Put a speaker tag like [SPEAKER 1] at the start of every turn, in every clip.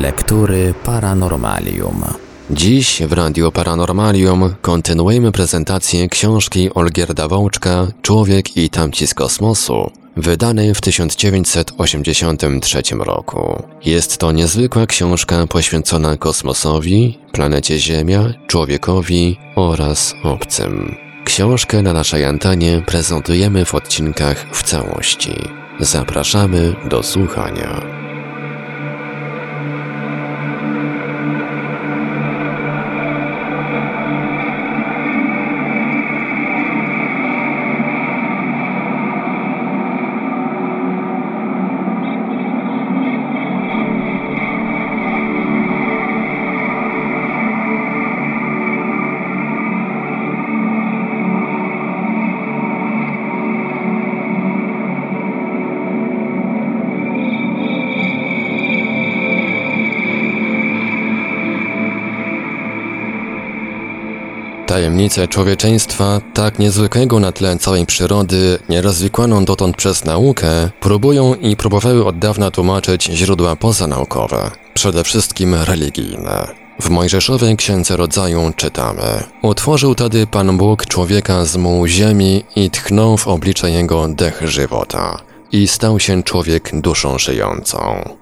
[SPEAKER 1] Lektury Paranormalium.
[SPEAKER 2] Dziś w Radio Paranormalium kontynuujemy prezentację książki Olgierda Wołczka Człowiek i tamci z kosmosu, wydanej w 1983 roku. Jest to niezwykła książka poświęcona kosmosowi, planecie Ziemia, człowiekowi oraz obcym. Książkę na naszej antenie prezentujemy w odcinkach w całości. Zapraszamy do słuchania. Tajemnice człowieczeństwa, tak niezwykłego na tle całej przyrody, nierozwikłaną dotąd przez naukę, próbują i próbowały od dawna tłumaczyć źródła pozanaukowe, przede wszystkim religijne. W Mojżeszowej Księdze Rodzaju czytamy Utworzył tedy Pan Bóg człowieka z mułu ziemi i tchnął w oblicze jego dech żywota i stał się człowiek duszą żyjącą.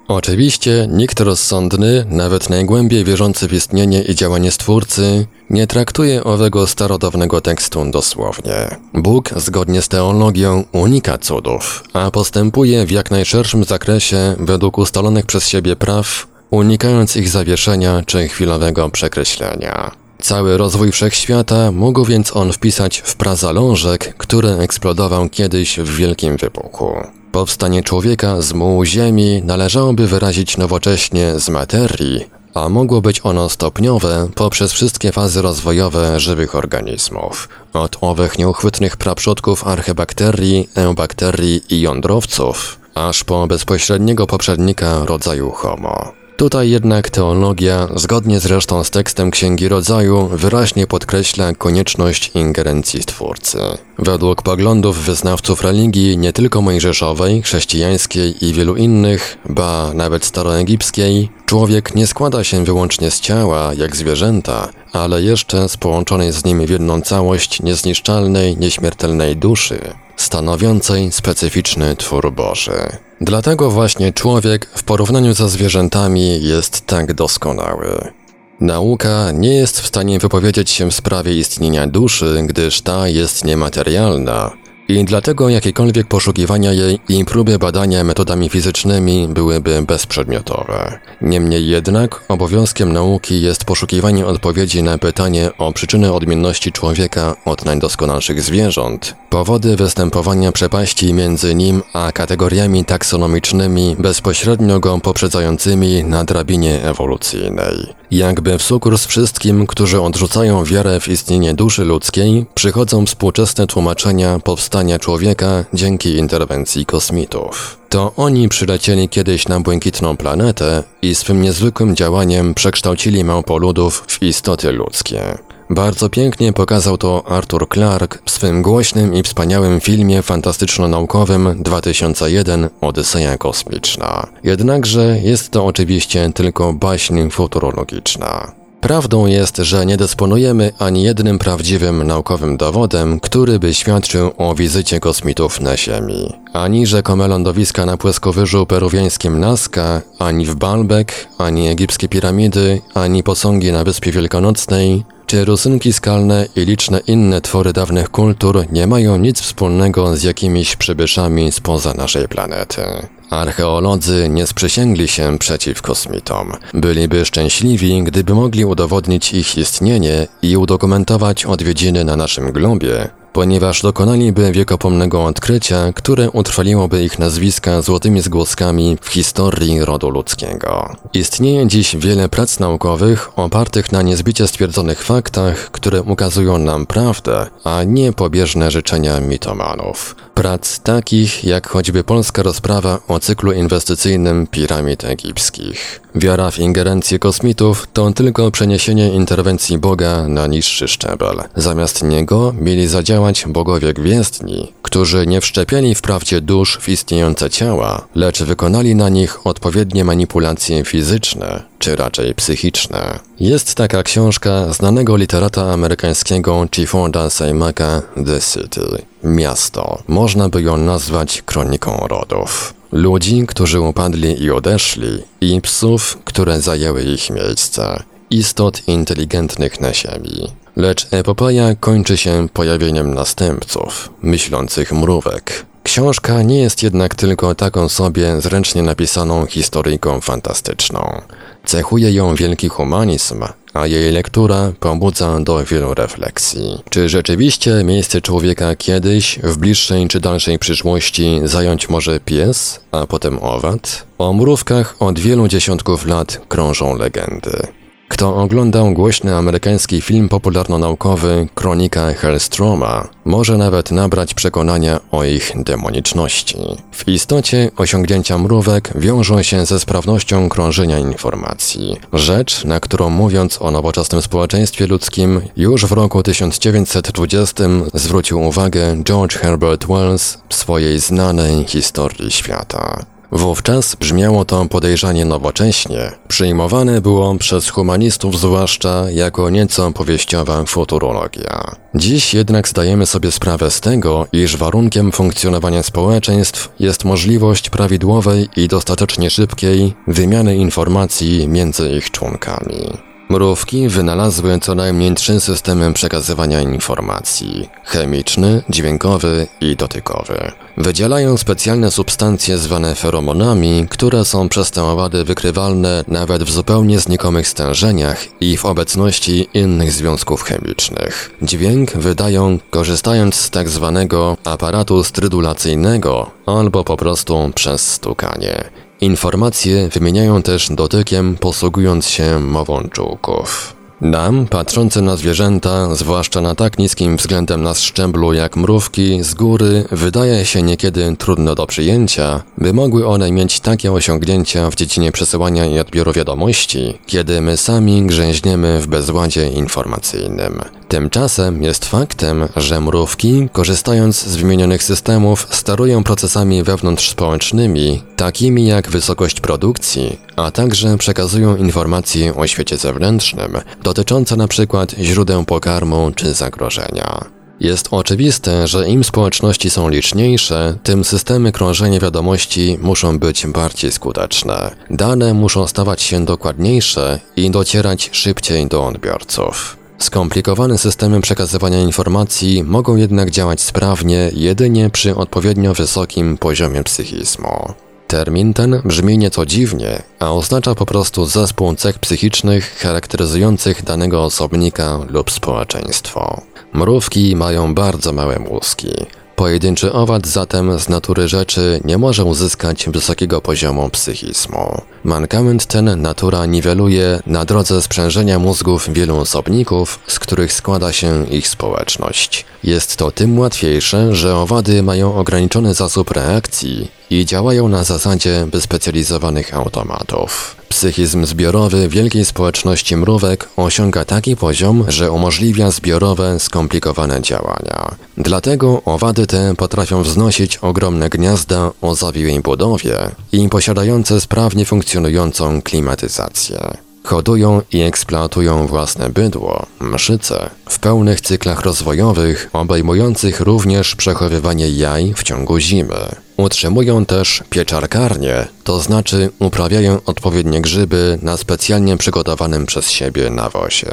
[SPEAKER 2] Oczywiście nikt rozsądny, nawet najgłębiej wierzący w istnienie i działanie Stwórcy, nie traktuje owego starodawnego tekstu dosłownie. Bóg, zgodnie z teologią, unika cudów, a postępuje w jak najszerszym zakresie według ustalonych przez siebie praw, unikając ich zawieszenia czy chwilowego przekreślenia. Cały rozwój wszechświata mógł więc on wpisać w prazalążek, który eksplodował kiedyś w wielkim wybuchu. Powstanie człowieka z mułu ziemi należałoby wyrazić nowocześnie z materii, a mogło być ono stopniowe poprzez wszystkie fazy rozwojowe żywych organizmów, od owych nieuchwytnych praprzodków archebakterii, eubakterii i jądrowców, aż po bezpośredniego poprzednika rodzaju Homo. Tutaj jednak teologia, zgodnie zresztą z tekstem Księgi Rodzaju, wyraźnie podkreśla konieczność ingerencji Stwórcy. Według poglądów wyznawców religii nie tylko mojżeszowej, chrześcijańskiej i wielu innych, ba nawet staroegipskiej, człowiek nie składa się wyłącznie z ciała, jak zwierzęta, ale jeszcze z połączonej z nim w jedną całość niezniszczalnej, nieśmiertelnej duszy, stanowiącej specyficzny twór Boży. Dlatego właśnie człowiek w porównaniu ze zwierzętami jest tak doskonały. Nauka nie jest w stanie wypowiedzieć się w sprawie istnienia duszy, gdyż ta jest niematerialna, i dlatego jakiekolwiek poszukiwania jej i próby badania metodami fizycznymi byłyby bezprzedmiotowe. Niemniej jednak obowiązkiem nauki jest poszukiwanie odpowiedzi na pytanie o przyczyny odmienności człowieka od najdoskonalszych zwierząt, powody występowania przepaści między nim a kategoriami taksonomicznymi bezpośrednio go poprzedzającymi na drabinie ewolucyjnej. Jakby w sukurs wszystkim, którzy odrzucają wiarę w istnienie duszy ludzkiej, przychodzą współczesne tłumaczenia powstania człowieka dzięki interwencji kosmitów. To oni przylecieli kiedyś na błękitną planetę i swym niezwykłym działaniem przekształcili małpoludów w istoty ludzkie. Bardzo pięknie pokazał to Arthur Clarke w swym głośnym i wspaniałym filmie fantastyczno-naukowym 2001 Odyseja Kosmiczna. Jednakże jest to oczywiście tylko baśń futurologiczna. Prawdą jest, że nie dysponujemy ani jednym prawdziwym naukowym dowodem, który by świadczył o wizycie kosmitów na Ziemi. Ani rzekome lądowiska na płaskowyżu peruwiańskim Nazca, ani w Baalbek, ani egipskie piramidy, ani posągi na Wyspie Wielkanocnej, czy rusynki skalne i liczne inne twory dawnych kultur nie mają nic wspólnego z jakimiś przybyszami spoza naszej planety. Archeolodzy nie sprzysięgli się przeciw kosmitom. Byliby szczęśliwi, gdyby mogli udowodnić ich istnienie i udokumentować odwiedziny na naszym globie, ponieważ dokonaliby wiekopomnego odkrycia, które utrwaliłoby ich nazwiska złotymi zgłoskami w historii rodu ludzkiego. Istnieje dziś wiele prac naukowych opartych na niezbicie stwierdzonych faktach, które ukazują nam prawdę, a nie pobieżne życzenia mitomanów. Prac takich jak choćby polska rozprawa o cyklu inwestycyjnym piramid egipskich. Wiara w ingerencję kosmitów to tylko przeniesienie interwencji Boga na niższy szczebel. Zamiast niego mieli zadziałać działać bogowie gwiezdni, którzy nie wszczepiali wprawdzie dusz w istniejące ciała, lecz wykonali na nich odpowiednie manipulacje fizyczne, czy raczej psychiczne. Jest taka książka znanego literata amerykańskiego Chifforda Seymaka The City. Miasto. Można by ją nazwać kroniką rodów. Ludzi, którzy upadli i odeszli, i psów, które zajęły ich miejsce. Istot inteligentnych na ziemi. Lecz epopeja kończy się pojawieniem następców, myślących mrówek. Książka nie jest jednak tylko taką sobie zręcznie napisaną historyjką fantastyczną. Cechuje ją wielki humanizm, a jej lektura pobudza do wielu refleksji. Czy rzeczywiście miejsce człowieka kiedyś, w bliższej czy dalszej przyszłości zająć może pies, a potem owad? O mrówkach od wielu dziesiątków lat krążą legendy. Kto oglądał głośny amerykański film popularno-naukowy Kronika Hellstroma, może nawet nabrać przekonania o ich demoniczności. W istocie osiągnięcia mrówek wiążą się ze sprawnością krążenia informacji. Rzecz, na którą mówiąc o nowoczesnym społeczeństwie ludzkim, już w roku 1920 zwrócił uwagę George Herbert Wells w swojej znanej historii świata. Wówczas brzmiało to podejrzanie nowocześnie, przyjmowane było przez humanistów zwłaszcza jako nieco powieściowa futurologia. Dziś jednak zdajemy sobie sprawę z tego, iż warunkiem funkcjonowania społeczeństw jest możliwość prawidłowej i dostatecznie szybkiej wymiany informacji między ich członkami. Mrówki wynalazły co najmniej trzy systemy przekazywania informacji: chemiczny, dźwiękowy i dotykowy. Wydzielają specjalne substancje zwane feromonami, które są przez te owady wykrywalne nawet w zupełnie znikomych stężeniach i w obecności innych związków chemicznych. Dźwięk wydają korzystając z tak zwanego aparatu strydulacyjnego albo po prostu przez stukanie. Informacje wymieniają też dotykiem, posługując się mową czułków. Nam, patrzący na zwierzęta, zwłaszcza na tak niskim względem nas szczęblu jak mrówki, z góry wydaje się niekiedy trudno do przyjęcia, by mogły one mieć takie osiągnięcia w dziedzinie przesyłania i odbioru wiadomości, kiedy my sami grzęźniemy w bezładzie informacyjnym. Tymczasem jest faktem, że mrówki, korzystając z wymienionych systemów, sterują procesami wewnątrzspołecznymi, takimi jak wysokość produkcji, a także przekazują informacje o świecie zewnętrznym, dotyczące np. źródeł pokarmu czy zagrożenia. Jest oczywiste, że im społeczności są liczniejsze, tym systemy krążenia wiadomości muszą być bardziej skuteczne. Dane muszą stawać się dokładniejsze i docierać szybciej do odbiorców. Skomplikowane systemy przekazywania informacji mogą jednak działać sprawnie jedynie przy odpowiednio wysokim poziomie psychizmu. Termin ten brzmi nieco dziwnie, a oznacza po prostu zespół cech psychicznych charakteryzujących danego osobnika lub społeczeństwo. Mrówki mają bardzo małe mózgi. Pojedynczy owad zatem z natury rzeczy nie może uzyskać wysokiego poziomu psychizmu. Mankament ten natura niweluje na drodze sprzężenia mózgów wielu osobników, z których składa się ich społeczność. Jest to tym łatwiejsze, że owady mają ograniczony zasób reakcji i działają na zasadzie wyspecjalizowanych automatów. Psychizm zbiorowy wielkiej społeczności mrówek osiąga taki poziom, że umożliwia zbiorowe, skomplikowane działania. Dlatego owady te potrafią wznosić ogromne gniazda o zawiłej budowie i posiadające sprawnie funkcjonującą klimatyzację. Hodują i eksploatują własne bydło, mszyce, w pełnych cyklach rozwojowych, obejmujących również przechowywanie jaj w ciągu zimy. Utrzymują też pieczarkarnie, to znaczy uprawiają odpowiednie grzyby na specjalnie przygotowanym przez siebie nawozie.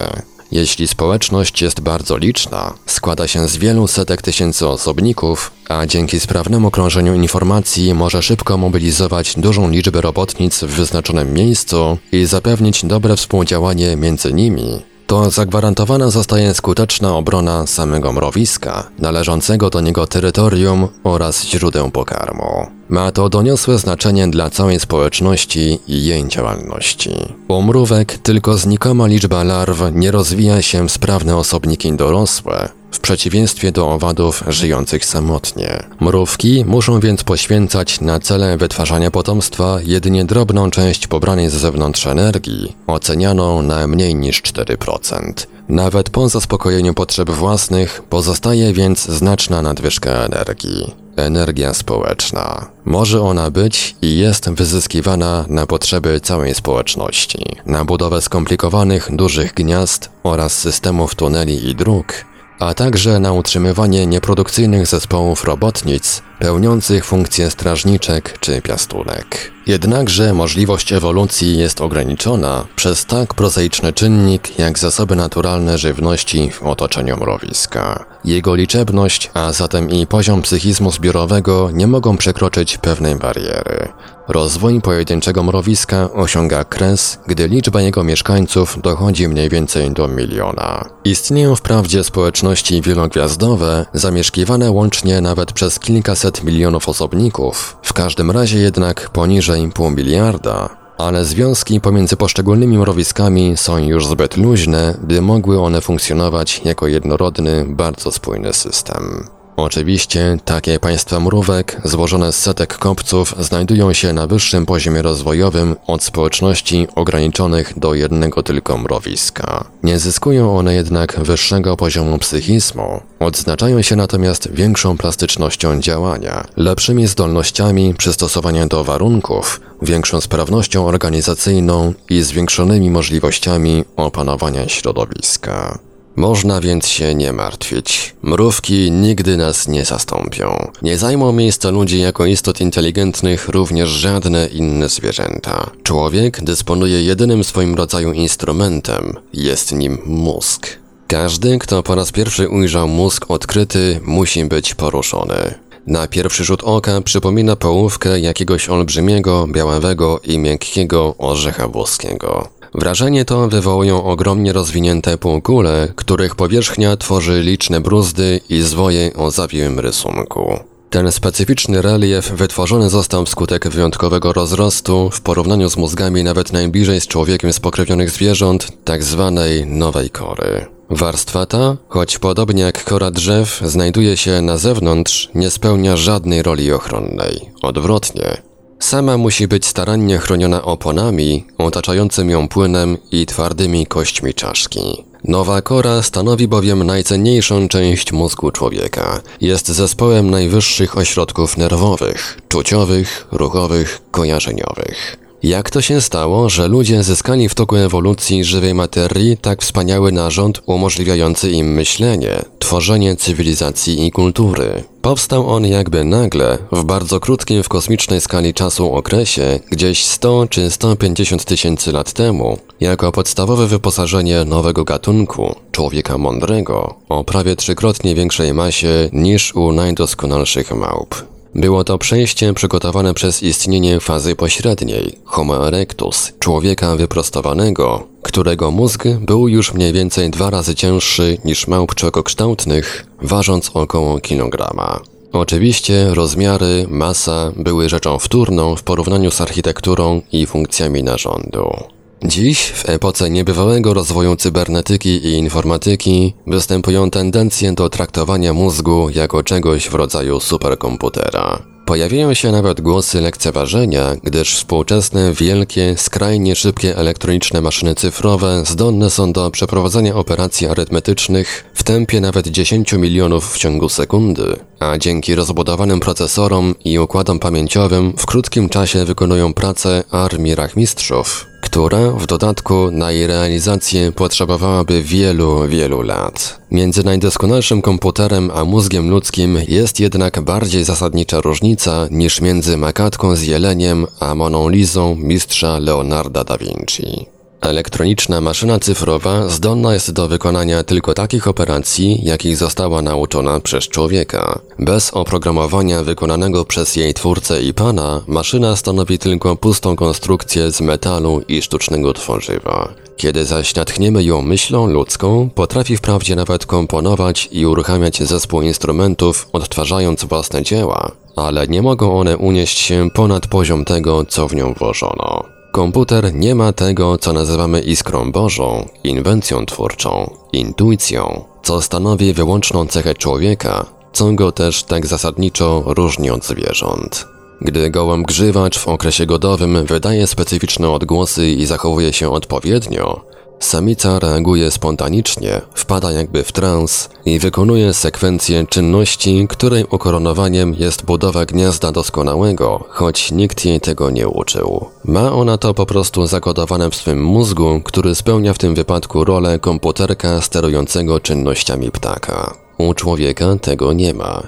[SPEAKER 2] Jeśli społeczność jest bardzo liczna, składa się z wielu setek tysięcy osobników, a dzięki sprawnemu krążeniu informacji może szybko mobilizować dużą liczbę robotnic w wyznaczonym miejscu i zapewnić dobre współdziałanie między nimi, to zagwarantowana zostaje skuteczna obrona samego mrowiska, należącego do niego terytorium oraz źródeł pokarmu. Ma to doniosłe znaczenie dla całej społeczności i jej działalności. U mrówek tylko znikoma liczba larw nie rozwija się w sprawne osobniki dorosłe, w przeciwieństwie do owadów żyjących samotnie. Mrówki muszą więc poświęcać na cele wytwarzania potomstwa jedynie drobną część pobranej z zewnątrz energii, ocenianą na mniej niż 4%. Nawet po zaspokojeniu potrzeb własnych pozostaje więc znaczna nadwyżka energii. Energia społeczna. Może ona być i jest wyzyskiwana na potrzeby całej społeczności, na budowę skomplikowanych, dużych gniazd oraz systemów tuneli i dróg, a także na utrzymywanie nieprodukcyjnych zespołów robotnic pełniących funkcje strażniczek czy piastunek. Jednakże możliwość ewolucji jest ograniczona przez tak prozaiczny czynnik jak zasoby naturalne żywności w otoczeniu mrowiska. Jego liczebność, a zatem i poziom psychizmu zbiorowego nie mogą przekroczyć pewnej bariery. Rozwój pojedynczego mrowiska osiąga kres, gdy liczba jego mieszkańców dochodzi mniej więcej do miliona. Istnieją wprawdzie społeczności wielogwiazdowe, zamieszkiwane łącznie nawet przez kilkaset milionów osobników, w każdym razie jednak poniżej pół miliarda, ale związki pomiędzy poszczególnymi mrowiskami są już zbyt luźne, by mogły one funkcjonować jako jednorodny, bardzo spójny system. Oczywiście takie państwa mrówek, złożone z setek kopców, znajdują się na wyższym poziomie rozwojowym od społeczności ograniczonych do jednego tylko mrowiska. Nie zyskują one jednak wyższego poziomu psychizmu, odznaczają się natomiast większą plastycznością działania, lepszymi zdolnościami przystosowania do warunków, większą sprawnością organizacyjną i zwiększonymi możliwościami opanowania środowiska. Można więc się nie martwić. Mrówki nigdy nas nie zastąpią. Nie zajmą miejsca ludzi jako istot inteligentnych również żadne inne zwierzęta. Człowiek dysponuje jedynym swoim rodzaju instrumentem. Jest nim mózg. Każdy, kto po raz pierwszy ujrzał mózg odkryty, musi być poruszony. Na pierwszy rzut oka przypomina połówkę jakiegoś olbrzymiego, białawego i miękkiego orzecha włoskiego. Wrażenie to wywołują ogromnie rozwinięte półkule, których powierzchnia tworzy liczne bruzdy i zwoje o zawiłym rysunku. Ten specyficzny relief wytworzony został wskutek wyjątkowego rozrostu w porównaniu z mózgami nawet najbliżej z człowiekiem spokrewnionych zwierząt, tak zwanej nowej kory. Warstwa ta, choć podobnie jak kora drzew znajduje się na zewnątrz, nie spełnia żadnej roli ochronnej. Odwrotnie, Sama musi być starannie chroniona oponami, otaczającym ją płynem i twardymi kośćmi czaszki. Nowa kora stanowi bowiem najcenniejszą część mózgu człowieka. Jest zespołem najwyższych ośrodków nerwowych, czuciowych, ruchowych, kojarzeniowych. Jak to się stało, że ludzie zyskali w toku ewolucji żywej materii tak wspaniały narząd umożliwiający im myślenie, tworzenie cywilizacji i kultury? Powstał on jakby nagle, w bardzo krótkim w kosmicznej skali czasu okresie, gdzieś 100 czy 150 tysięcy lat temu, jako podstawowe wyposażenie nowego gatunku, człowieka mądrego, o prawie trzykrotnie większej masie niż u najdoskonalszych małp. Było to przejście przygotowane przez istnienie fazy pośredniej, Homo erectus, człowieka wyprostowanego, którego mózg był już mniej więcej dwa razy cięższy niż małp człowiekokształtnych, ważąc około kilograma. Oczywiście rozmiary, masa były rzeczą wtórną w porównaniu z architekturą i funkcjami narządu. Dziś, w epoce niebywałego rozwoju cybernetyki i informatyki, występują tendencje do traktowania mózgu jako czegoś w rodzaju superkomputera. Pojawiają się nawet głosy lekceważenia, gdyż współczesne, wielkie, skrajnie szybkie elektroniczne maszyny cyfrowe zdolne są do przeprowadzania operacji arytmetycznych w tempie nawet 10 milionów w ciągu sekundy, a dzięki rozbudowanym procesorom i układom pamięciowym w krótkim czasie wykonują pracę armii rachmistrzów, która w dodatku na jej realizację potrzebowałaby wielu, wielu lat. Między najdoskonalszym komputerem a mózgiem ludzkim jest jednak bardziej zasadnicza różnica niż między makatką z jeleniem a Moną Lizą mistrza Leonarda da Vinci. Elektroniczna maszyna cyfrowa zdolna jest do wykonania tylko takich operacji, jakich została nauczona przez człowieka. Bez oprogramowania wykonanego przez jej twórcę i pana, maszyna stanowi tylko pustą konstrukcję z metalu i sztucznego tworzywa. Kiedy zaś natchniemy ją myślą ludzką, potrafi wprawdzie nawet komponować i uruchamiać zespół instrumentów, odtwarzając własne dzieła, ale nie mogą one unieść się ponad poziom tego, co w nią włożono. Komputer nie ma tego, co nazywamy iskrą bożą, inwencją twórczą, intuicją, co stanowi wyłączną cechę człowieka, co go też tak zasadniczo różni od zwierząt. Gdy gołąb grzywacz w okresie godowym wydaje specyficzne odgłosy i zachowuje się odpowiednio, Samica reaguje spontanicznie, wpada jakby w trans i wykonuje sekwencję czynności, której ukoronowaniem jest budowa gniazda doskonałego, choć nikt jej tego nie uczył. Ma ona to po prostu zakodowane w swym mózgu, który spełnia w tym wypadku rolę komputerka sterującego czynnościami ptaka. U człowieka tego nie ma.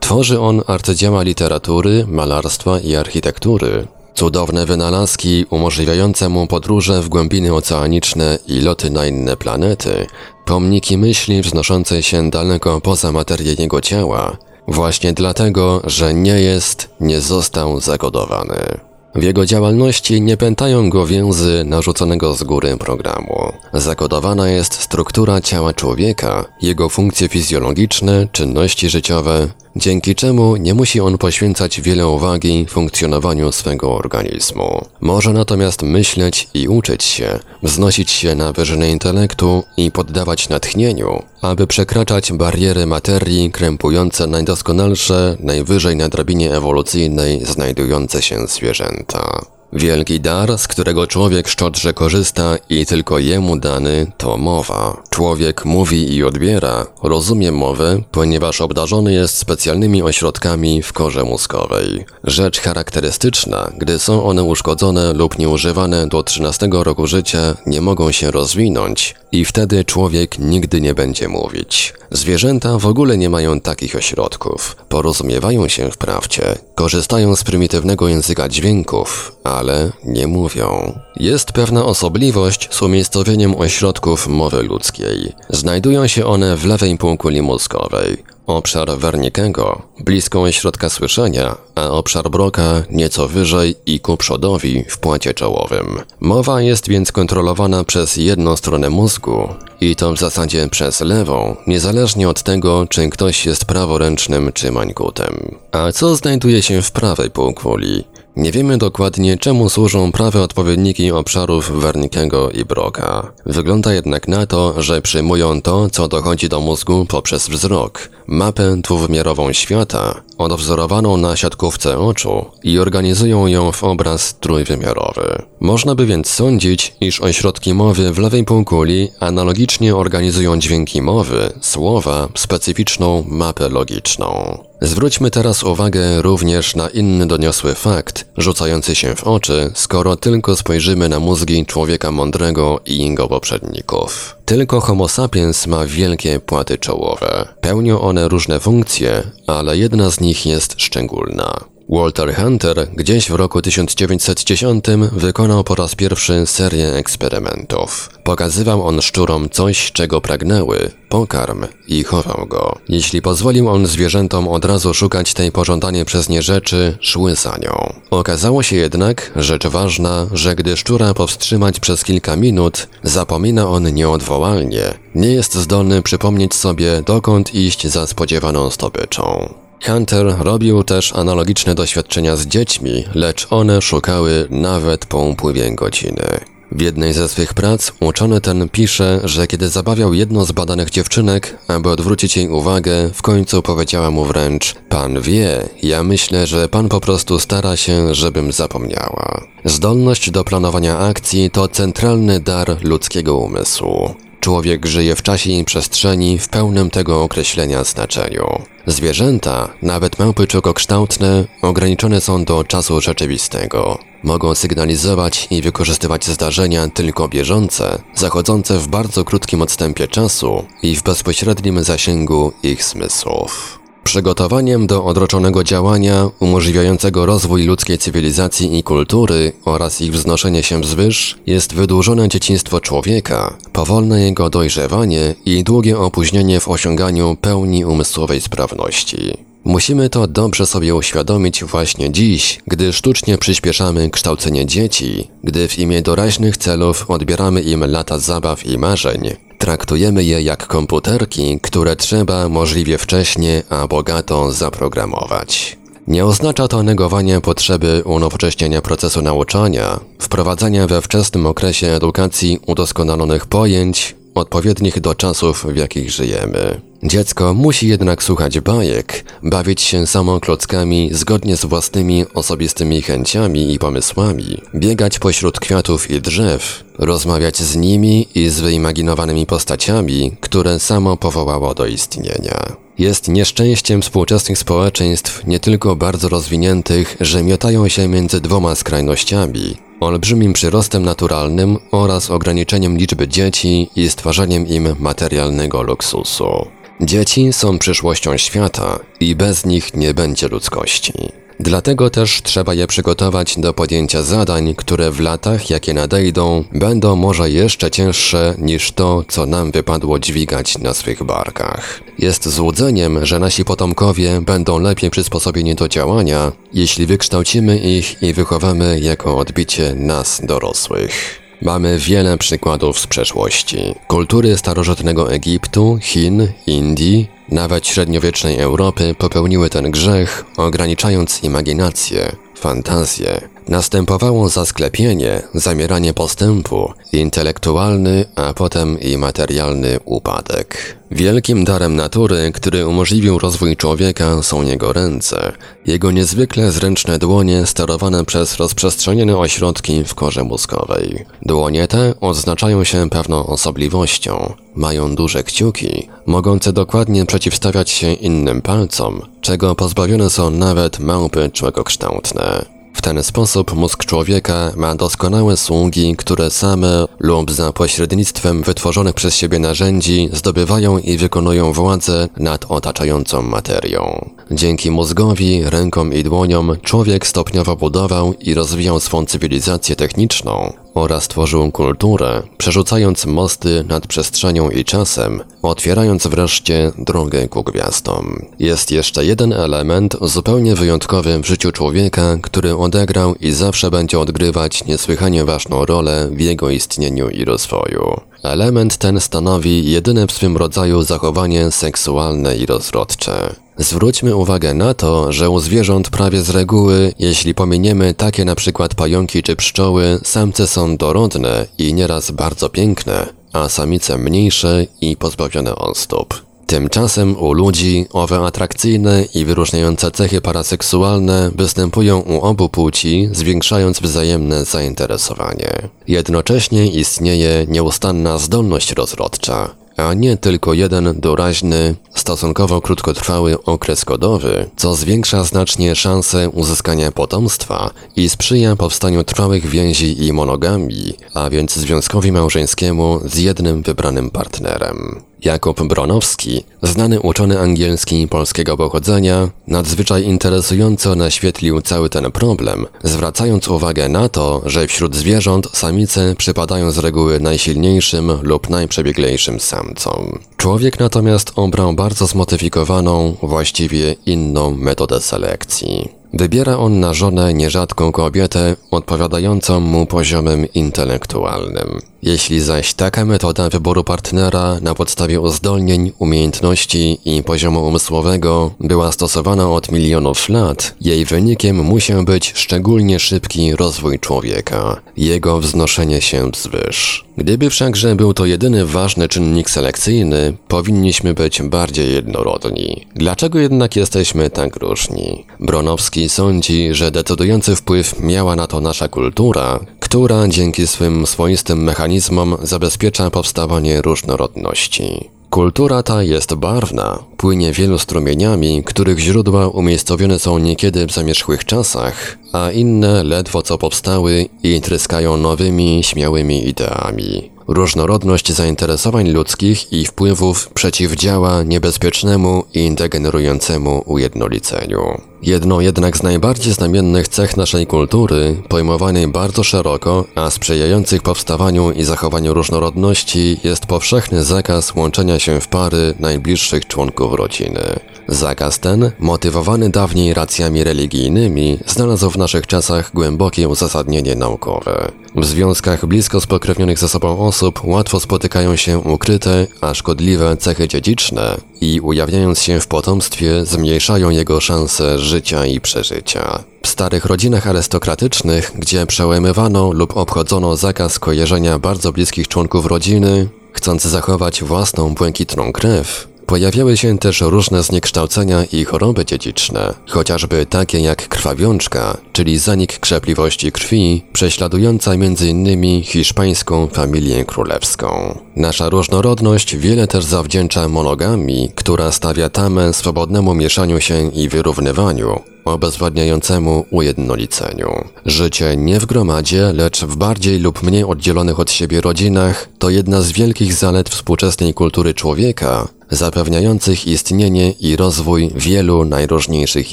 [SPEAKER 2] Tworzy on arcydzieła literatury, malarstwa i architektury, Cudowne wynalazki umożliwiające mu podróże w głębiny oceaniczne i loty na inne planety, pomniki myśli wznoszącej się daleko poza materię jego ciała, właśnie dlatego, że nie jest, nie został zakodowany. W jego działalności nie pętają go więzy narzuconego z góry programu. Zakodowana jest struktura ciała człowieka, jego funkcje fizjologiczne, czynności życiowe, dzięki czemu nie musi on poświęcać wiele uwagi funkcjonowaniu swego organizmu. Może natomiast myśleć i uczyć się, wznosić się na wyżyny intelektu i poddawać natchnieniu, aby przekraczać bariery materii krępujące najdoskonalsze, najwyżej na drabinie ewolucyjnej znajdujące się zwierzęta. Wielki dar, z którego człowiek szczodrze korzysta i tylko jemu dany, to mowa. Człowiek mówi i odbiera, rozumie mowę, ponieważ obdarzony jest specjalnymi ośrodkami w korze mózgowej. Rzecz charakterystyczna, gdy są one uszkodzone lub nieużywane do 13 roku życia, nie mogą się rozwinąć i wtedy człowiek nigdy nie będzie mówić. Zwierzęta w ogóle nie mają takich ośrodków. Porozumiewają się wprawdzie, korzystają z prymitywnego języka dźwięków, ale nie mówią. Jest pewna osobliwość z umiejscowieniem ośrodków mowy ludzkiej. Znajdują się one w lewej półkuli mózgowej. Obszar Wernickiego, blisko ośrodka słyszenia, a obszar Broka nieco wyżej i ku przodowi w płacie czołowym. Mowa jest więc kontrolowana przez jedną stronę mózgu i to w zasadzie przez lewą, niezależnie od tego, czy ktoś jest praworęcznym czy mańkutem. A co znajduje się w prawej półkuli? Nie wiemy dokładnie, czemu służą prawe odpowiedniki obszarów Wernickiego i Broca. Wygląda jednak na to, że przyjmują to, co dochodzi do mózgu poprzez wzrok, mapę dwuwymiarową świata, odwzorowaną na siatkówce oczu i organizują ją w obraz trójwymiarowy. Można by więc sądzić, iż ośrodki mowy w lewej półkuli analogicznie organizują dźwięki mowy, słowa, specyficzną mapę logiczną. Zwróćmy teraz uwagę również na inny doniosły fakt, rzucający się w oczy, skoro tylko spojrzymy na mózgi człowieka mądrego i jego poprzedników. Tylko Homo sapiens ma wielkie płaty czołowe. Pełnią one różne funkcje, ale jedna z nich jest szczególna. Walter Hunter gdzieś w roku 1910 wykonał po raz pierwszy serię eksperymentów. Pokazywał on szczurom coś, czego pragnęły, pokarm i chował go. Jeśli pozwolił on zwierzętom od razu szukać tej pożądanej przez nie rzeczy, szły za nią. Okazało się jednak, rzecz ważna, że gdy szczura powstrzymać przez kilka minut, zapomina on nieodwołalnie. Nie jest zdolny przypomnieć sobie, dokąd iść za spodziewaną zdobyczą. Hunter robił też analogiczne doświadczenia z dziećmi, lecz one szukały nawet po upływie godziny. W jednej ze swych prac uczony ten pisze, że kiedy zabawiał jedną z badanych dziewczynek, aby odwrócić jej uwagę, w końcu powiedziała mu wręcz: Pan wie, ja myślę, że pan po prostu stara się, żebym zapomniała. Zdolność do planowania akcji to centralny dar ludzkiego umysłu. Człowiek żyje w czasie i przestrzeni w pełnym tego określenia znaczeniu. Zwierzęta, nawet małpy czokokształtne, ograniczone są do czasu rzeczywistego. Mogą sygnalizować i wykorzystywać zdarzenia tylko bieżące, zachodzące w bardzo krótkim odstępie czasu i w bezpośrednim zasięgu ich zmysłów. Przygotowaniem do odroczonego działania umożliwiającego rozwój ludzkiej cywilizacji i kultury oraz ich wznoszenie się wzwyż jest wydłużone dzieciństwo człowieka, powolne jego dojrzewanie i długie opóźnienie w osiąganiu pełni umysłowej sprawności. Musimy to dobrze sobie uświadomić właśnie dziś, gdy sztucznie przyspieszamy kształcenie dzieci, gdy w imię doraźnych celów odbieramy im lata zabaw i marzeń, Traktujemy je jak komputerki, które trzeba możliwie wcześnie, a bogato zaprogramować. Nie oznacza to negowania potrzeby unowocześnienia procesu nauczania, wprowadzania we wczesnym okresie edukacji udoskonalonych pojęć, odpowiednich do czasów, w jakich żyjemy. Dziecko musi jednak słuchać bajek, bawić się samo klockami zgodnie z własnymi osobistymi chęciami i pomysłami, biegać pośród kwiatów i drzew, rozmawiać z nimi i z wyimaginowanymi postaciami, które samo powołało do istnienia. Jest nieszczęściem współczesnych społeczeństw, nie tylko bardzo rozwiniętych, że miotają się między dwoma skrajnościami, olbrzymim przyrostem naturalnym oraz ograniczeniem liczby dzieci i stwarzaniem im materialnego luksusu. Dzieci są przyszłością świata i bez nich nie będzie ludzkości. Dlatego też trzeba je przygotować do podjęcia zadań, które w latach, jakie nadejdą, będą może jeszcze cięższe niż to, co nam wypadło dźwigać na swych barkach. Jest złudzeniem, że nasi potomkowie będą lepiej przysposobieni do działania, jeśli wykształcimy ich i wychowamy jako odbicie nas dorosłych. Mamy wiele przykładów z przeszłości. Kultury starożytnego Egiptu, Chin, Indii, nawet średniowiecznej Europy popełniły ten grzech, ograniczając imaginację, fantazję. Następowało zasklepienie, zamieranie postępu, intelektualny, a potem i materialny upadek. Wielkim darem natury, który umożliwił rozwój człowieka, są jego ręce. Jego niezwykle zręczne dłonie sterowane przez rozprzestrzenione ośrodki w korze mózgowej. Dłonie te odznaczają się pewną osobliwością. Mają duże kciuki, mogące dokładnie przeciwstawiać się innym palcom, czego pozbawione są nawet małpy człekokształtne. W ten sposób mózg człowieka ma doskonałe sługi, które same lub za pośrednictwem wytworzonych przez siebie narzędzi zdobywają i wykonują władzę nad otaczającą materią. Dzięki mózgowi, rękom i dłoniom człowiek stopniowo budował i rozwijał swą cywilizację techniczną, oraz tworzył kulturę, przerzucając mosty nad przestrzenią i czasem, otwierając wreszcie drogę ku gwiazdom. Jest jeszcze jeden element zupełnie wyjątkowy w życiu człowieka, który odegrał i zawsze będzie odgrywać niesłychanie ważną rolę w jego istnieniu i rozwoju. Element ten stanowi jedyne w swym rodzaju zachowanie seksualne i rozrodcze. Zwróćmy uwagę na to, że u zwierząt prawie z reguły, jeśli pominiemy takie na przykład pająki czy pszczoły, samce są dorodne i nieraz bardzo piękne, a samice mniejsze i pozbawione ostóp. Tymczasem u ludzi owe atrakcyjne i wyróżniające cechy paraseksualne występują u obu płci, zwiększając wzajemne zainteresowanie. Jednocześnie istnieje nieustanna zdolność rozrodcza, a nie tylko jeden doraźny, stosunkowo krótkotrwały okres kodowy, co zwiększa znacznie szanse uzyskania potomstwa i sprzyja powstaniu trwałych więzi i monogamii, a więc związkowi małżeńskiemu z jednym wybranym partnerem. Jakub Bronowski, znany uczony angielski polskiego pochodzenia, nadzwyczaj interesująco naświetlił cały ten problem, zwracając uwagę na to, że wśród zwierząt samice przypadają z reguły najsilniejszym lub najprzebieglejszym samcom. Człowiek natomiast obrał bardzo zmodyfikowaną, właściwie inną metodę selekcji. Wybiera on na żonę nierzadką kobietę odpowiadającą mu poziomem intelektualnym. Jeśli zaś taka metoda wyboru partnera na podstawie uzdolnień, umiejętności i poziomu umysłowego była stosowana od milionów lat, jej wynikiem musiał być szczególnie szybki rozwój człowieka, jego wznoszenie się wzwyż. Gdyby wszakże był to jedyny ważny czynnik selekcyjny, powinniśmy być bardziej jednorodni. Dlaczego jednak jesteśmy tak różni? Bronowski sądzi, że decydujący wpływ miała na to nasza kultura, która dzięki swym swoistym mechanizmom zabezpiecza powstawanie różnorodności. Kultura ta jest barwna, płynie wielu strumieniami, których źródła umiejscowione są niekiedy w zamierzchłych czasach, a inne ledwo co powstały i tryskają nowymi, śmiałymi ideami. Różnorodność zainteresowań ludzkich i wpływów przeciwdziała niebezpiecznemu i degenerującemu ujednoliceniu. Jedną jednak z najbardziej znamiennych cech naszej kultury, pojmowanej bardzo szeroko, a sprzyjających powstawaniu i zachowaniu różnorodności, jest powszechny zakaz łączenia się w pary najbliższych członków rodziny. Zakaz ten, motywowany dawniej racjami religijnymi, znalazł w naszych czasach głębokie uzasadnienie naukowe. W związkach blisko spokrewnionych ze sobą osób łatwo spotykają się ukryte, a szkodliwe cechy dziedziczne i ujawniając się w potomstwie zmniejszają jego szanse życia i przeżycia. W starych rodzinach arystokratycznych, gdzie przełamywano lub obchodzono zakaz kojarzenia bardzo bliskich członków rodziny, chcąc zachować własną błękitną krew, Pojawiały się też różne zniekształcenia i choroby dziedziczne, chociażby takie jak krwawiączka, czyli zanik krzepliwości krwi, prześladująca m.in. hiszpańską familię królewską. Nasza różnorodność wiele też zawdzięcza monogami, która stawia tamę swobodnemu mieszaniu się i wyrównywaniu, obezwładniającemu ujednoliceniu. Życie nie w gromadzie, lecz w bardziej lub mniej oddzielonych od siebie rodzinach to jedna z wielkich zalet współczesnej kultury człowieka, zapewniających istnienie i rozwój wielu najróżniejszych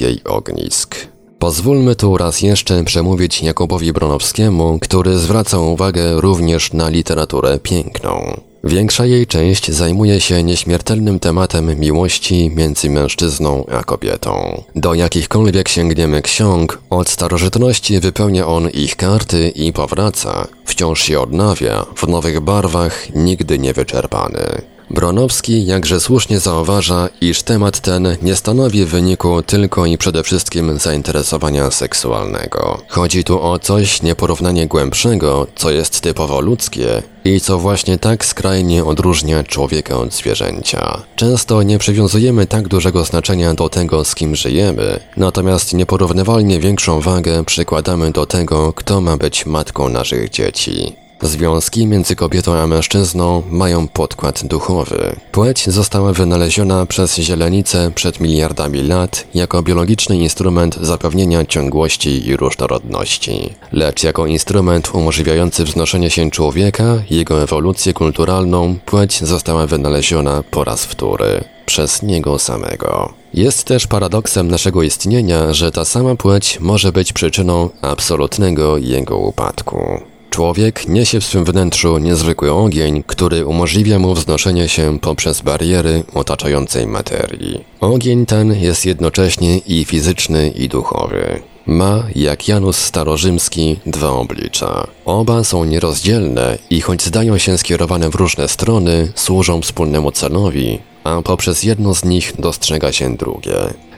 [SPEAKER 2] jej ognisk. Pozwólmy tu raz jeszcze przemówić Jakubowi Bronowskiemu, który zwraca uwagę również na literaturę piękną. Większa jej część zajmuje się nieśmiertelnym tematem miłości między mężczyzną a kobietą. Do jakichkolwiek sięgniemy ksiąg, od starożytności wypełnia on ich karty i powraca, wciąż się odnawia, w nowych barwach, nigdy niewyczerpany. Bronowski jakże słusznie zauważa, iż temat ten nie stanowi wyniku tylko i przede wszystkim zainteresowania seksualnego. Chodzi tu o coś nieporównanie głębszego, co jest typowo ludzkie i co właśnie tak skrajnie odróżnia człowieka od zwierzęcia. Często nie przywiązujemy tak dużego znaczenia do tego, z kim żyjemy, natomiast nieporównywalnie większą wagę przykładamy do tego, kto ma być matką naszych dzieci. Związki między kobietą a mężczyzną mają podkład duchowy. Płeć została wynaleziona przez zielenicę przed miliardami lat jako biologiczny instrument zapewnienia ciągłości i różnorodności, lecz jako instrument umożliwiający wznoszenie się człowieka, jego ewolucję kulturalną, płeć została wynaleziona po raz wtóry przez niego samego. Jest też paradoksem naszego istnienia, że ta sama płeć może być przyczyną absolutnego jego upadku. Człowiek niesie w swym wnętrzu niezwykły ogień, który umożliwia mu wznoszenie się poprzez bariery otaczającej materii. Ogień ten jest jednocześnie i fizyczny, i duchowy. Ma, jak Janus Starorzymski, dwa oblicza. Oba są nierozdzielne i choć zdają się skierowane w różne strony, służą wspólnemu celowi, a poprzez jedno z nich dostrzega się drugie.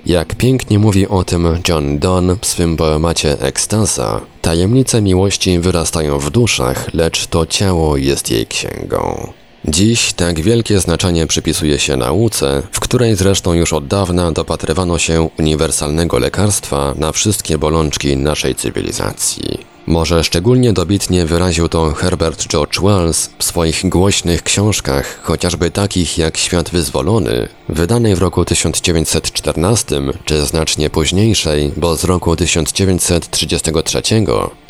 [SPEAKER 2] Jak pięknie mówi o tym John Donne w swym poemacie Ekstaza, tajemnice miłości wyrastają w duszach, lecz to ciało jest jej księgą. Dziś tak wielkie znaczenie przypisuje się nauce, w której zresztą już od dawna dopatrywano się uniwersalnego lekarstwa na wszystkie bolączki naszej cywilizacji. Może szczególnie dobitnie wyraził to Herbert George Wells w swoich głośnych książkach, chociażby takich jak Świat Wyzwolony, wydanej w roku 1914, czy znacznie późniejszej, bo z roku 1933,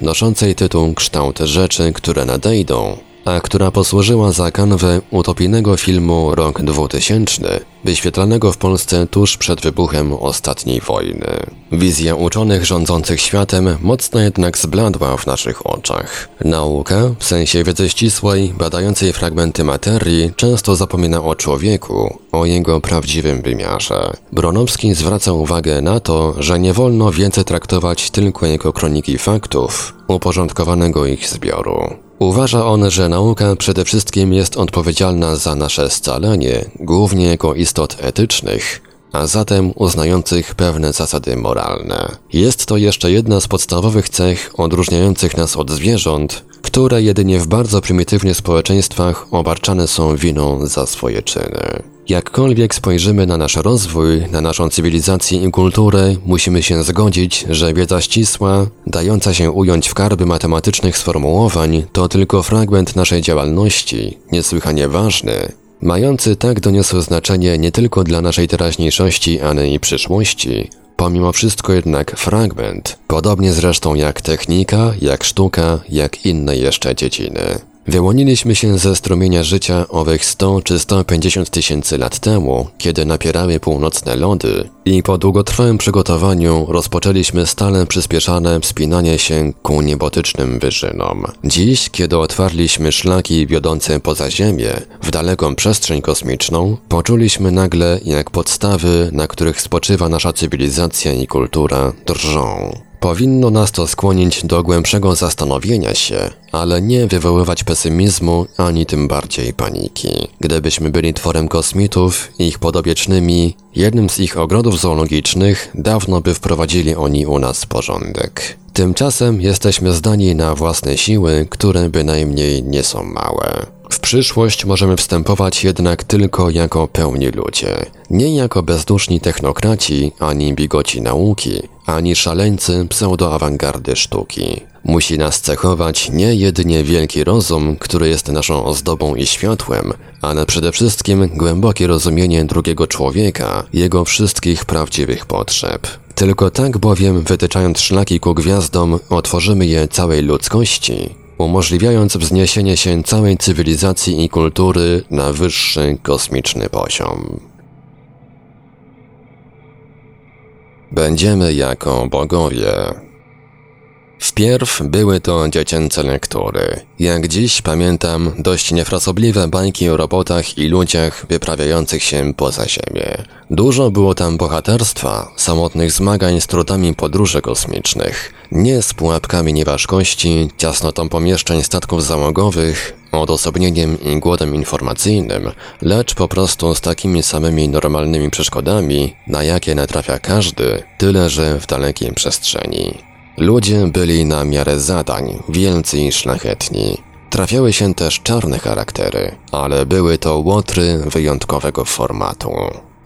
[SPEAKER 2] noszącej tytuł Kształt rzeczy, które nadejdą, a która posłużyła za kanwę utopijnego filmu Rok 2000, wyświetlanego w Polsce tuż przed wybuchem ostatniej wojny. Wizja uczonych rządzących światem mocno jednak zbladła w naszych oczach. Nauka, w sensie wiedzy ścisłej, badającej fragmenty materii, często zapomina o człowieku, o jego prawdziwym wymiarze. Bronowski zwraca uwagę na to, że nie wolno więcej traktować tylko jako kroniki faktów, uporządkowanego ich zbioru. Uważa on, że nauka przede wszystkim jest odpowiedzialna za nasze scalenie, głównie jako istot etycznych, a zatem uznających pewne zasady moralne. Jest to jeszcze jedna z podstawowych cech odróżniających nas od zwierząt, które jedynie w bardzo prymitywnych społeczeństwach obarczane są winą za swoje czyny. Jakkolwiek spojrzymy na nasz rozwój, na naszą cywilizację i kulturę, musimy się zgodzić, że wiedza ścisła, dająca się ująć w karby matematycznych sformułowań, to tylko fragment naszej działalności, niesłychanie ważny, mający tak doniosłe znaczenie nie tylko dla naszej teraźniejszości, ale i przyszłości, pomimo wszystko jednak fragment, podobnie zresztą jak technika, jak sztuka, jak inne jeszcze dziedziny. Wyłoniliśmy się ze strumienia życia owych 100 czy 150 tysięcy lat temu, kiedy napierały północne lody i po długotrwałym przygotowaniu rozpoczęliśmy stale przyspieszane wspinanie się ku niebotycznym wyżynom. Dziś, kiedy otwarliśmy szlaki wiodące poza Ziemię, w daleką przestrzeń kosmiczną, poczuliśmy nagle, jak podstawy, na których spoczywa nasza cywilizacja i kultura, drżą. Powinno nas to skłonić do głębszego zastanowienia się, ale nie wywoływać pesymizmu ani tym bardziej paniki. Gdybyśmy byli tworem kosmitów, ich podobiecznymi, jednym z ich ogrodów zoologicznych, dawno by wprowadzili oni u nas porządek. Tymczasem jesteśmy zdani na własne siły, które bynajmniej nie są małe. W przyszłość możemy wstępować jednak tylko jako pełni ludzie, nie jako bezduszni technokraci, ani bigoci nauki, ani szaleńcy pseudoawangardy sztuki. Musi nas cechować nie jedynie wielki rozum, który jest naszą ozdobą i światłem, ale przede wszystkim głębokie rozumienie drugiego człowieka, jego wszystkich prawdziwych potrzeb. Tylko tak bowiem, wytyczając szlaki ku gwiazdom, otworzymy je całej ludzkości, umożliwiając wzniesienie się całej cywilizacji i kultury na wyższy kosmiczny poziom. Będziemy jako bogowie. Wpierw były to dziecięce lektury. Jak dziś pamiętam dość niefrasobliwe bajki o robotach i ludziach wyprawiających się poza Ziemię. Dużo było tam bohaterstwa, samotnych zmagań z trudami podróży kosmicznych, nie z pułapkami nieważkości, ciasnotą pomieszczeń statków załogowych, odosobnieniem i głodem informacyjnym, lecz po prostu z takimi samymi normalnymi przeszkodami, na jakie natrafia każdy, tyle że w dalekiej przestrzeni. Ludzie byli na miarę zadań, wielcy i szlachetni. Trafiały się też czarne charaktery, ale były to łotry wyjątkowego formatu.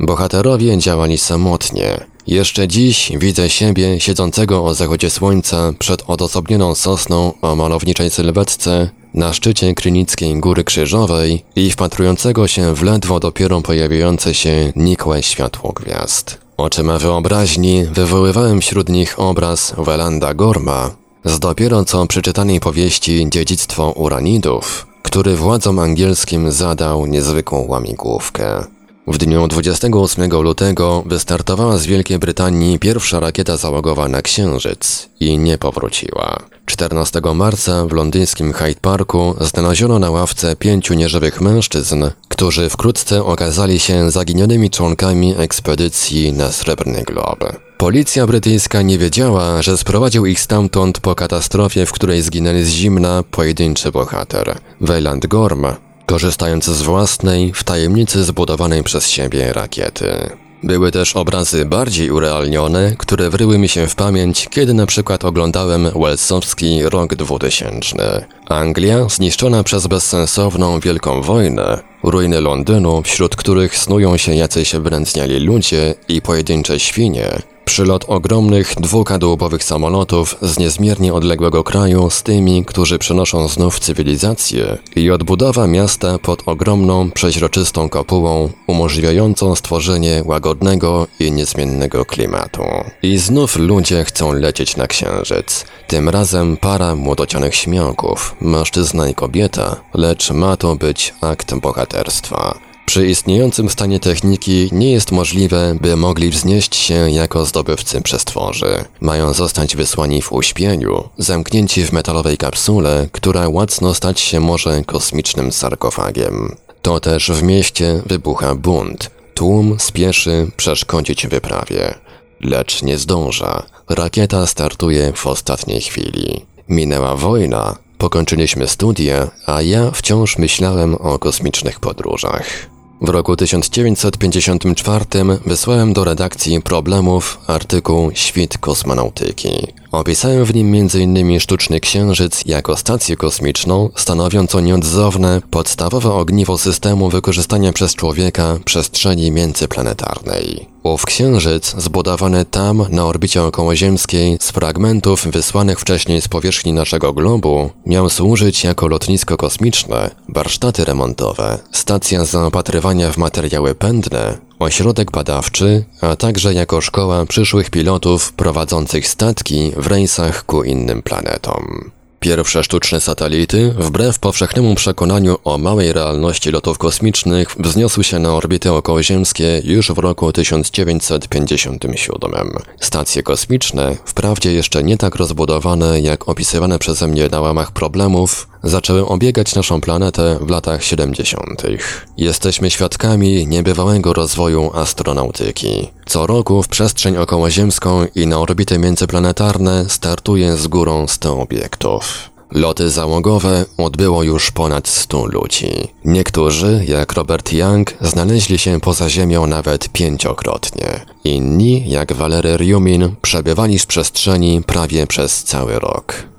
[SPEAKER 2] Bohaterowie działali samotnie. Jeszcze dziś widzę siebie siedzącego o zachodzie słońca przed odosobnioną sosną o malowniczej sylwetce na szczycie Krynickiej Góry Krzyżowej i wpatrującego się w ledwo dopiero pojawiające się nikłe światło gwiazd. Oczyma wyobraźni wywoływałem wśród nich obraz Welanda Gorma z dopiero co przeczytanej powieści Dziedzictwo Uranidów, który władzom angielskim zadał niezwykłą łamigłówkę. W dniu 28 lutego wystartowała z Wielkiej Brytanii pierwsza rakieta załogowa na Księżyc i nie powróciła. 14 marca w londyńskim Hyde Parku znaleziono na ławce pięciu nieżywych mężczyzn, którzy wkrótce okazali się zaginionymi członkami ekspedycji na Srebrny Glob. Policja brytyjska nie wiedziała, że sprowadził ich stamtąd po katastrofie, w której zginęli z zimna pojedynczy bohater, Weyland Gorm, korzystając z własnej, w tajemnicy zbudowanej przez siebie rakiety. Były też obrazy bardziej urealnione, które wryły mi się w pamięć, kiedy na przykład oglądałem Wellsowski rok 2000. Anglia zniszczona przez bezsensowną Wielką Wojnę, ruiny Londynu, wśród których snują się jacyś wyręcniali ludzie i pojedyncze świnie, Przylot ogromnych dwukadłubowych samolotów z niezmiernie odległego kraju z tymi, którzy przenoszą znów cywilizację i odbudowa miasta pod ogromną, przeźroczystą kopułą, umożliwiającą stworzenie łagodnego i niezmiennego klimatu. I znów ludzie chcą lecieć na księżyc. Tym razem para młodocianych śmiałków, mężczyzna i kobieta, lecz ma to być akt bohaterstwa. Przy istniejącym stanie techniki nie jest możliwe, by mogli wznieść się jako zdobywcy przestworzy. Mają zostać wysłani w uśpieniu, zamknięci w metalowej kapsule, która łacno stać się może kosmicznym sarkofagiem. To też w mieście wybucha bunt. Tłum spieszy przeszkodzić wyprawie. Lecz nie zdąża. Rakieta startuje w ostatniej chwili. Minęła wojna, pokończyliśmy studia, a ja wciąż myślałem o kosmicznych podróżach. W roku 1954 wysłałem do redakcji problemów artykuł Świt kosmonautyki. Opisałem w nim m.in. sztuczny księżyc jako stację kosmiczną stanowiącą nieodzowne, podstawowe ogniwo systemu wykorzystania przez człowieka przestrzeni międzyplanetarnej. Ów księżyc, zbudowany tam na orbicie okołoziemskiej z fragmentów wysłanych wcześniej z powierzchni naszego globu, miał służyć jako lotnisko kosmiczne, warsztaty remontowe, stacja zaopatrywania w materiały pędne, ośrodek badawczy, a także jako szkoła przyszłych pilotów prowadzących statki w rejsach ku innym planetom. Pierwsze sztuczne satelity, wbrew powszechnemu przekonaniu o małej realności lotów kosmicznych, wzniosły się na orbity okołoziemskie już w roku 1957. Stacje kosmiczne, wprawdzie jeszcze nie tak rozbudowane jak opisywane przeze mnie na łamach problemów, zaczęły obiegać naszą planetę w latach 70. Jesteśmy świadkami niebywałego rozwoju astronautyki. Co roku w przestrzeń okołoziemską i na orbity międzyplanetarne startuje z górą 100 obiektów. Loty załogowe odbyło już ponad 100 ludzi. Niektórzy, jak Robert Young, znaleźli się poza Ziemią nawet pięciokrotnie. Inni, jak Valery Rjumin, przebywali w przestrzeni prawie przez cały rok.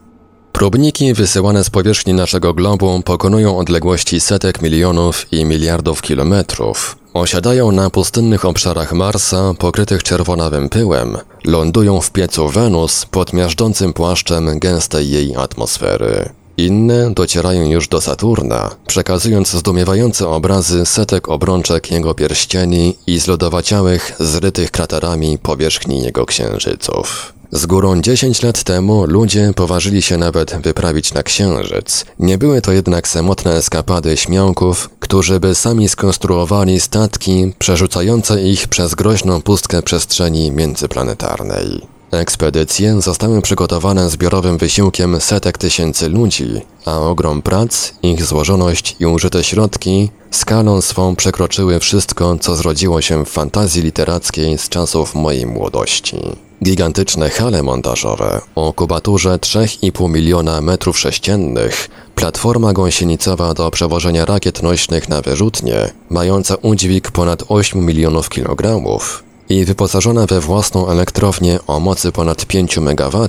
[SPEAKER 2] Próbniki wysyłane z powierzchni naszego globu pokonują odległości setek milionów i miliardów kilometrów. Osiadają na pustynnych obszarach Marsa pokrytych czerwonawym pyłem, lądują w piecu Wenus pod miażdżącym płaszczem gęstej jej atmosfery. Inne docierają już do Saturna, przekazując zdumiewające obrazy setek obrączek jego pierścieni i zlodowaciałych, zrytych kraterami powierzchni jego księżyców. Z górą 10 lat temu ludzie poważyli się nawet wyprawić na Księżyc. Nie były to jednak samotne eskapady śmiałków, którzy by sami skonstruowali statki przerzucające ich przez groźną pustkę przestrzeni międzyplanetarnej. Ekspedycje zostały przygotowane zbiorowym wysiłkiem setek tysięcy ludzi, a ogrom prac, ich złożoność i użyte środki skalą swą przekroczyły wszystko, co zrodziło się w fantazji literackiej z czasów mojej młodości. Gigantyczne hale montażowe o kubaturze 3,5 miliona metrów sześciennych, platforma gąsienicowa do przewożenia rakiet nośnych na wyrzutnie, mająca udźwig ponad 8 milionów kilogramów, i wyposażona we własną elektrownię o mocy ponad 5 MW,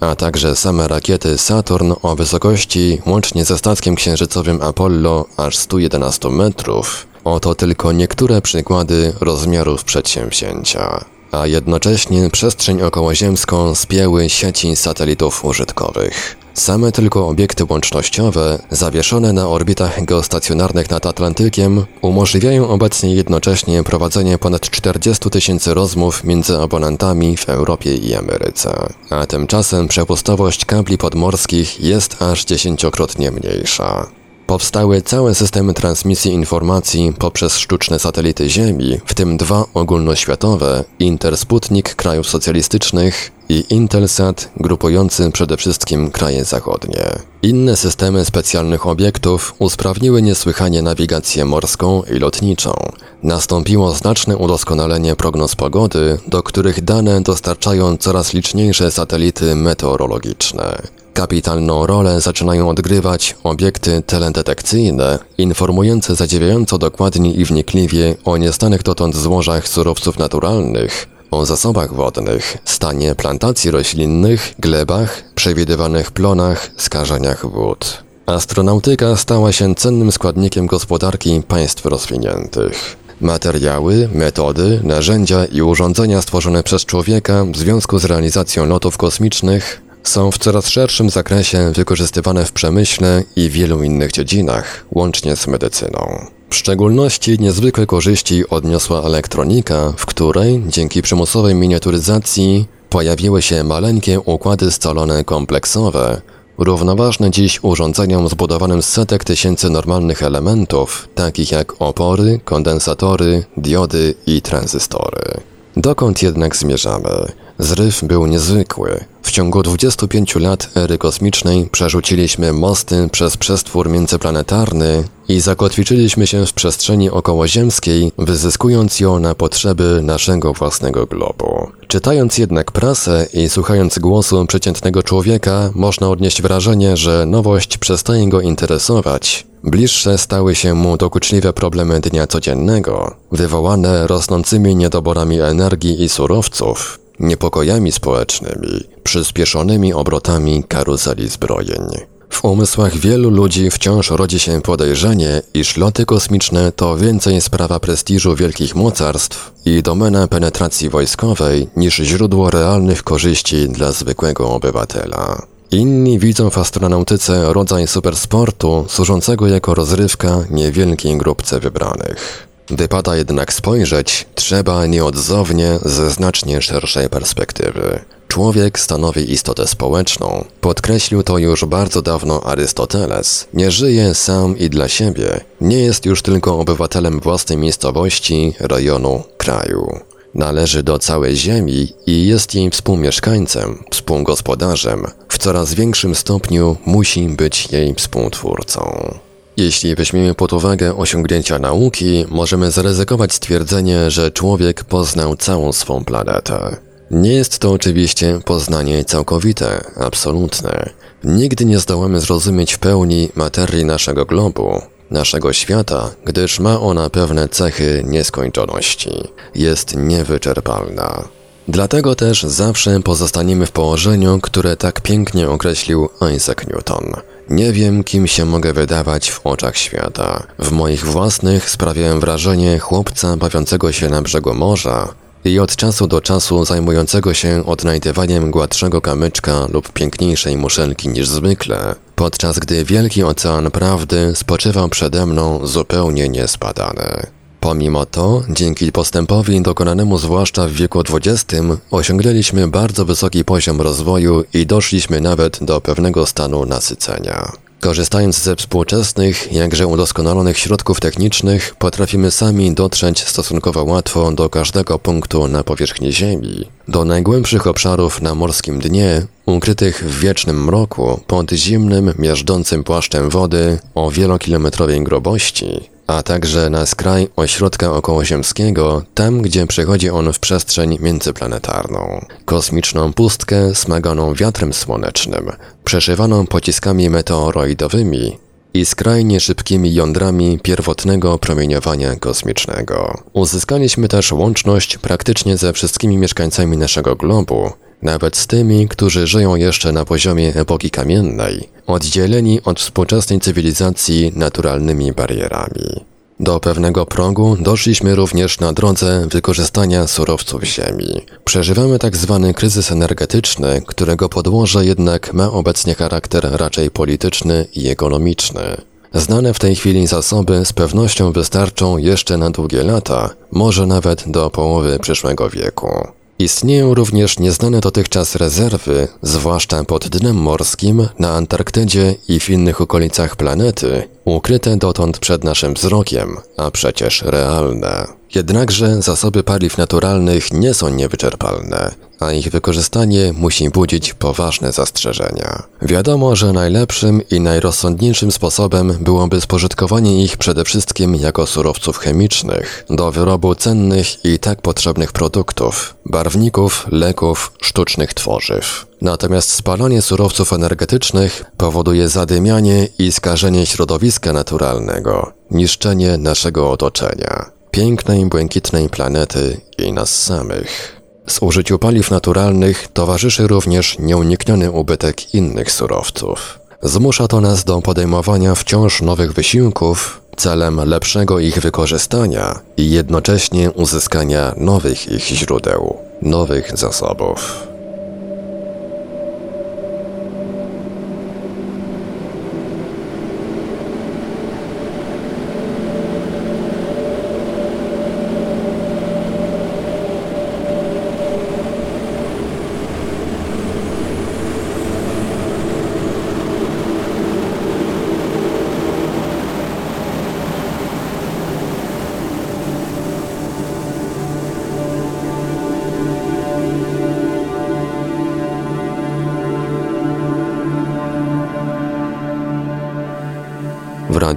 [SPEAKER 2] a także same rakiety Saturn o wysokości łącznie ze statkiem księżycowym Apollo aż 111 metrów. Oto tylko niektóre przykłady rozmiarów przedsięwzięcia a jednocześnie przestrzeń okołoziemską spięły sieci satelitów użytkowych. Same tylko obiekty łącznościowe, zawieszone na orbitach geostacjonarnych nad Atlantykiem, umożliwiają obecnie jednocześnie prowadzenie ponad 40 tysięcy rozmów między abonentami w Europie i Ameryce. A tymczasem przepustowość kabli podmorskich jest aż dziesięciokrotnie mniejsza. Powstały całe systemy transmisji informacji poprzez sztuczne satelity Ziemi, w tym dwa ogólnoświatowe, Intersputnik krajów socjalistycznych i Intelsat, grupujący przede wszystkim kraje zachodnie. Inne systemy specjalnych obiektów usprawniły niesłychanie nawigację morską i lotniczą. Nastąpiło znaczne udoskonalenie prognoz pogody, do których dane dostarczają coraz liczniejsze satelity meteorologiczne. Kapitalną rolę zaczynają odgrywać obiekty teledetekcyjne, informujące zadziwiająco dokładnie i wnikliwie o niestanych dotąd złożach surowców naturalnych, o zasobach wodnych, stanie plantacji roślinnych, glebach, przewidywanych plonach, skażeniach wód. Astronautyka stała się cennym składnikiem gospodarki państw rozwiniętych. Materiały, metody, narzędzia i urządzenia stworzone przez człowieka w związku z realizacją lotów kosmicznych są w coraz szerszym zakresie wykorzystywane w przemyśle i wielu innych dziedzinach, łącznie z medycyną. W szczególności niezwykłe korzyści odniosła elektronika, w której, dzięki przymusowej miniaturyzacji, pojawiły się maleńkie układy scalone kompleksowe, równoważne dziś urządzeniom zbudowanym z setek tysięcy normalnych elementów, takich jak opory, kondensatory, diody i tranzystory. Dokąd jednak zmierzamy? Zryw był niezwykły. W ciągu 25 lat ery kosmicznej przerzuciliśmy mosty przez przestwór międzyplanetarny i zakotwiczyliśmy się w przestrzeni okołoziemskiej, wyzyskując ją na potrzeby naszego własnego globu. Czytając jednak prasę i słuchając głosu przeciętnego człowieka, można odnieść wrażenie, że nowość przestaje go interesować. Bliższe stały się mu dokuczliwe problemy dnia codziennego, wywołane rosnącymi niedoborami energii i surowców, niepokojami społecznymi, przyspieszonymi obrotami karuzeli zbrojeń. W umysłach wielu ludzi wciąż rodzi się podejrzenie, iż loty kosmiczne to więcej sprawa prestiżu wielkich mocarstw i domena penetracji wojskowej niż źródło realnych korzyści dla zwykłego obywatela. Inni widzą w astronautyce rodzaj supersportu służącego jako rozrywka niewielkiej grupce wybranych. Wypada jednak spojrzeć trzeba nieodzownie ze znacznie szerszej perspektywy. Człowiek stanowi istotę społeczną. Podkreślił to już bardzo dawno Arystoteles. Nie żyje sam i dla siebie. Nie jest już tylko obywatelem własnej miejscowości, rejonu, kraju. Należy do całej Ziemi i jest jej współmieszkańcem, współgospodarzem. W coraz większym stopniu musi być jej współtwórcą. Jeśli weźmiemy pod uwagę osiągnięcia nauki, możemy zaryzykować stwierdzenie, że człowiek poznał całą swą planetę. Nie jest to oczywiście poznanie całkowite, absolutne. Nigdy nie zdołamy zrozumieć w pełni materii naszego globu, naszego świata, gdyż ma ona pewne cechy nieskończoności. Jest niewyczerpalna. Dlatego też zawsze pozostaniemy w położeniu, które tak pięknie określił Isaac Newton. Nie wiem, kim się mogę wydawać w oczach świata. W moich własnych sprawiałem wrażenie chłopca bawiącego się na brzegu morza, i od czasu do czasu zajmującego się odnajdywaniem gładszego kamyczka lub piękniejszej muszelki niż zwykle, podczas gdy wielki ocean prawdy spoczywał przede mną zupełnie niespadany. Pomimo to, dzięki postępowi dokonanemu zwłaszcza w wieku XX, osiągnęliśmy bardzo wysoki poziom rozwoju i doszliśmy nawet do pewnego stanu nasycenia. Korzystając ze współczesnych, jakże udoskonalonych środków technicznych, potrafimy sami dotrzeć stosunkowo łatwo do każdego punktu na powierzchni Ziemi, do najgłębszych obszarów na morskim dnie, ukrytych w wiecznym mroku pod zimnym, miażdżącym płaszczem wody o wielokilometrowej grobości, a także na skraj ośrodka okołoziemskiego, tam gdzie przechodzi on w przestrzeń międzyplanetarną. Kosmiczną pustkę smaganą wiatrem słonecznym, przeszywaną pociskami meteoroidowymi i skrajnie szybkimi jądrami pierwotnego promieniowania kosmicznego. Uzyskaliśmy też łączność praktycznie ze wszystkimi mieszkańcami naszego globu, nawet z tymi, którzy żyją jeszcze na poziomie epoki kamiennej, oddzieleni od współczesnej cywilizacji naturalnymi barierami. Do pewnego progu doszliśmy również na drodze wykorzystania surowców ziemi. Przeżywamy tak zwany kryzys energetyczny, którego podłoże jednak ma obecnie charakter raczej polityczny i ekonomiczny. Znane w tej chwili zasoby z pewnością wystarczą jeszcze na długie lata, może nawet do połowy przyszłego wieku. Istnieją również nieznane dotychczas rezerwy, zwłaszcza pod dnem morskim, na Antarktydzie i w innych okolicach planety, ukryte dotąd przed naszym wzrokiem, a przecież realne. Jednakże zasoby paliw naturalnych nie są niewyczerpalne, a ich wykorzystanie musi budzić poważne zastrzeżenia. Wiadomo, że najlepszym i najrozsądniejszym sposobem byłoby spożytkowanie ich przede wszystkim jako surowców chemicznych, do wyrobu cennych i tak potrzebnych produktów, barwników, leków, sztucznych tworzyw. Natomiast spalanie surowców energetycznych powoduje zadymianie i skażenie środowiska naturalnego, niszczenie naszego otoczenia, pięknej, błękitnej planety i nas samych. Z użyciu paliw naturalnych towarzyszy również nieunikniony ubytek innych surowców. Zmusza to nas do podejmowania wciąż nowych wysiłków celem lepszego ich wykorzystania i jednocześnie uzyskania nowych ich źródeł, nowych zasobów.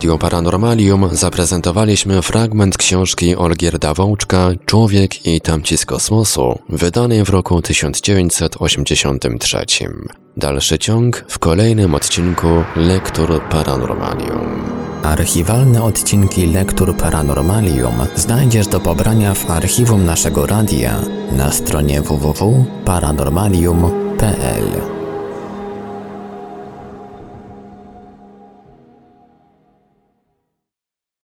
[SPEAKER 2] Radio Paranormalium zaprezentowaliśmy fragment książki Olgierda Wączka Człowiek i tamci z kosmosu, wydanej w roku 1983. Dalszy ciąg w kolejnym odcinku Lektur Paranormalium.
[SPEAKER 1] Archiwalne odcinki Lektur Paranormalium znajdziesz do pobrania w archiwum naszego radia na stronie www.paranormalium.pl.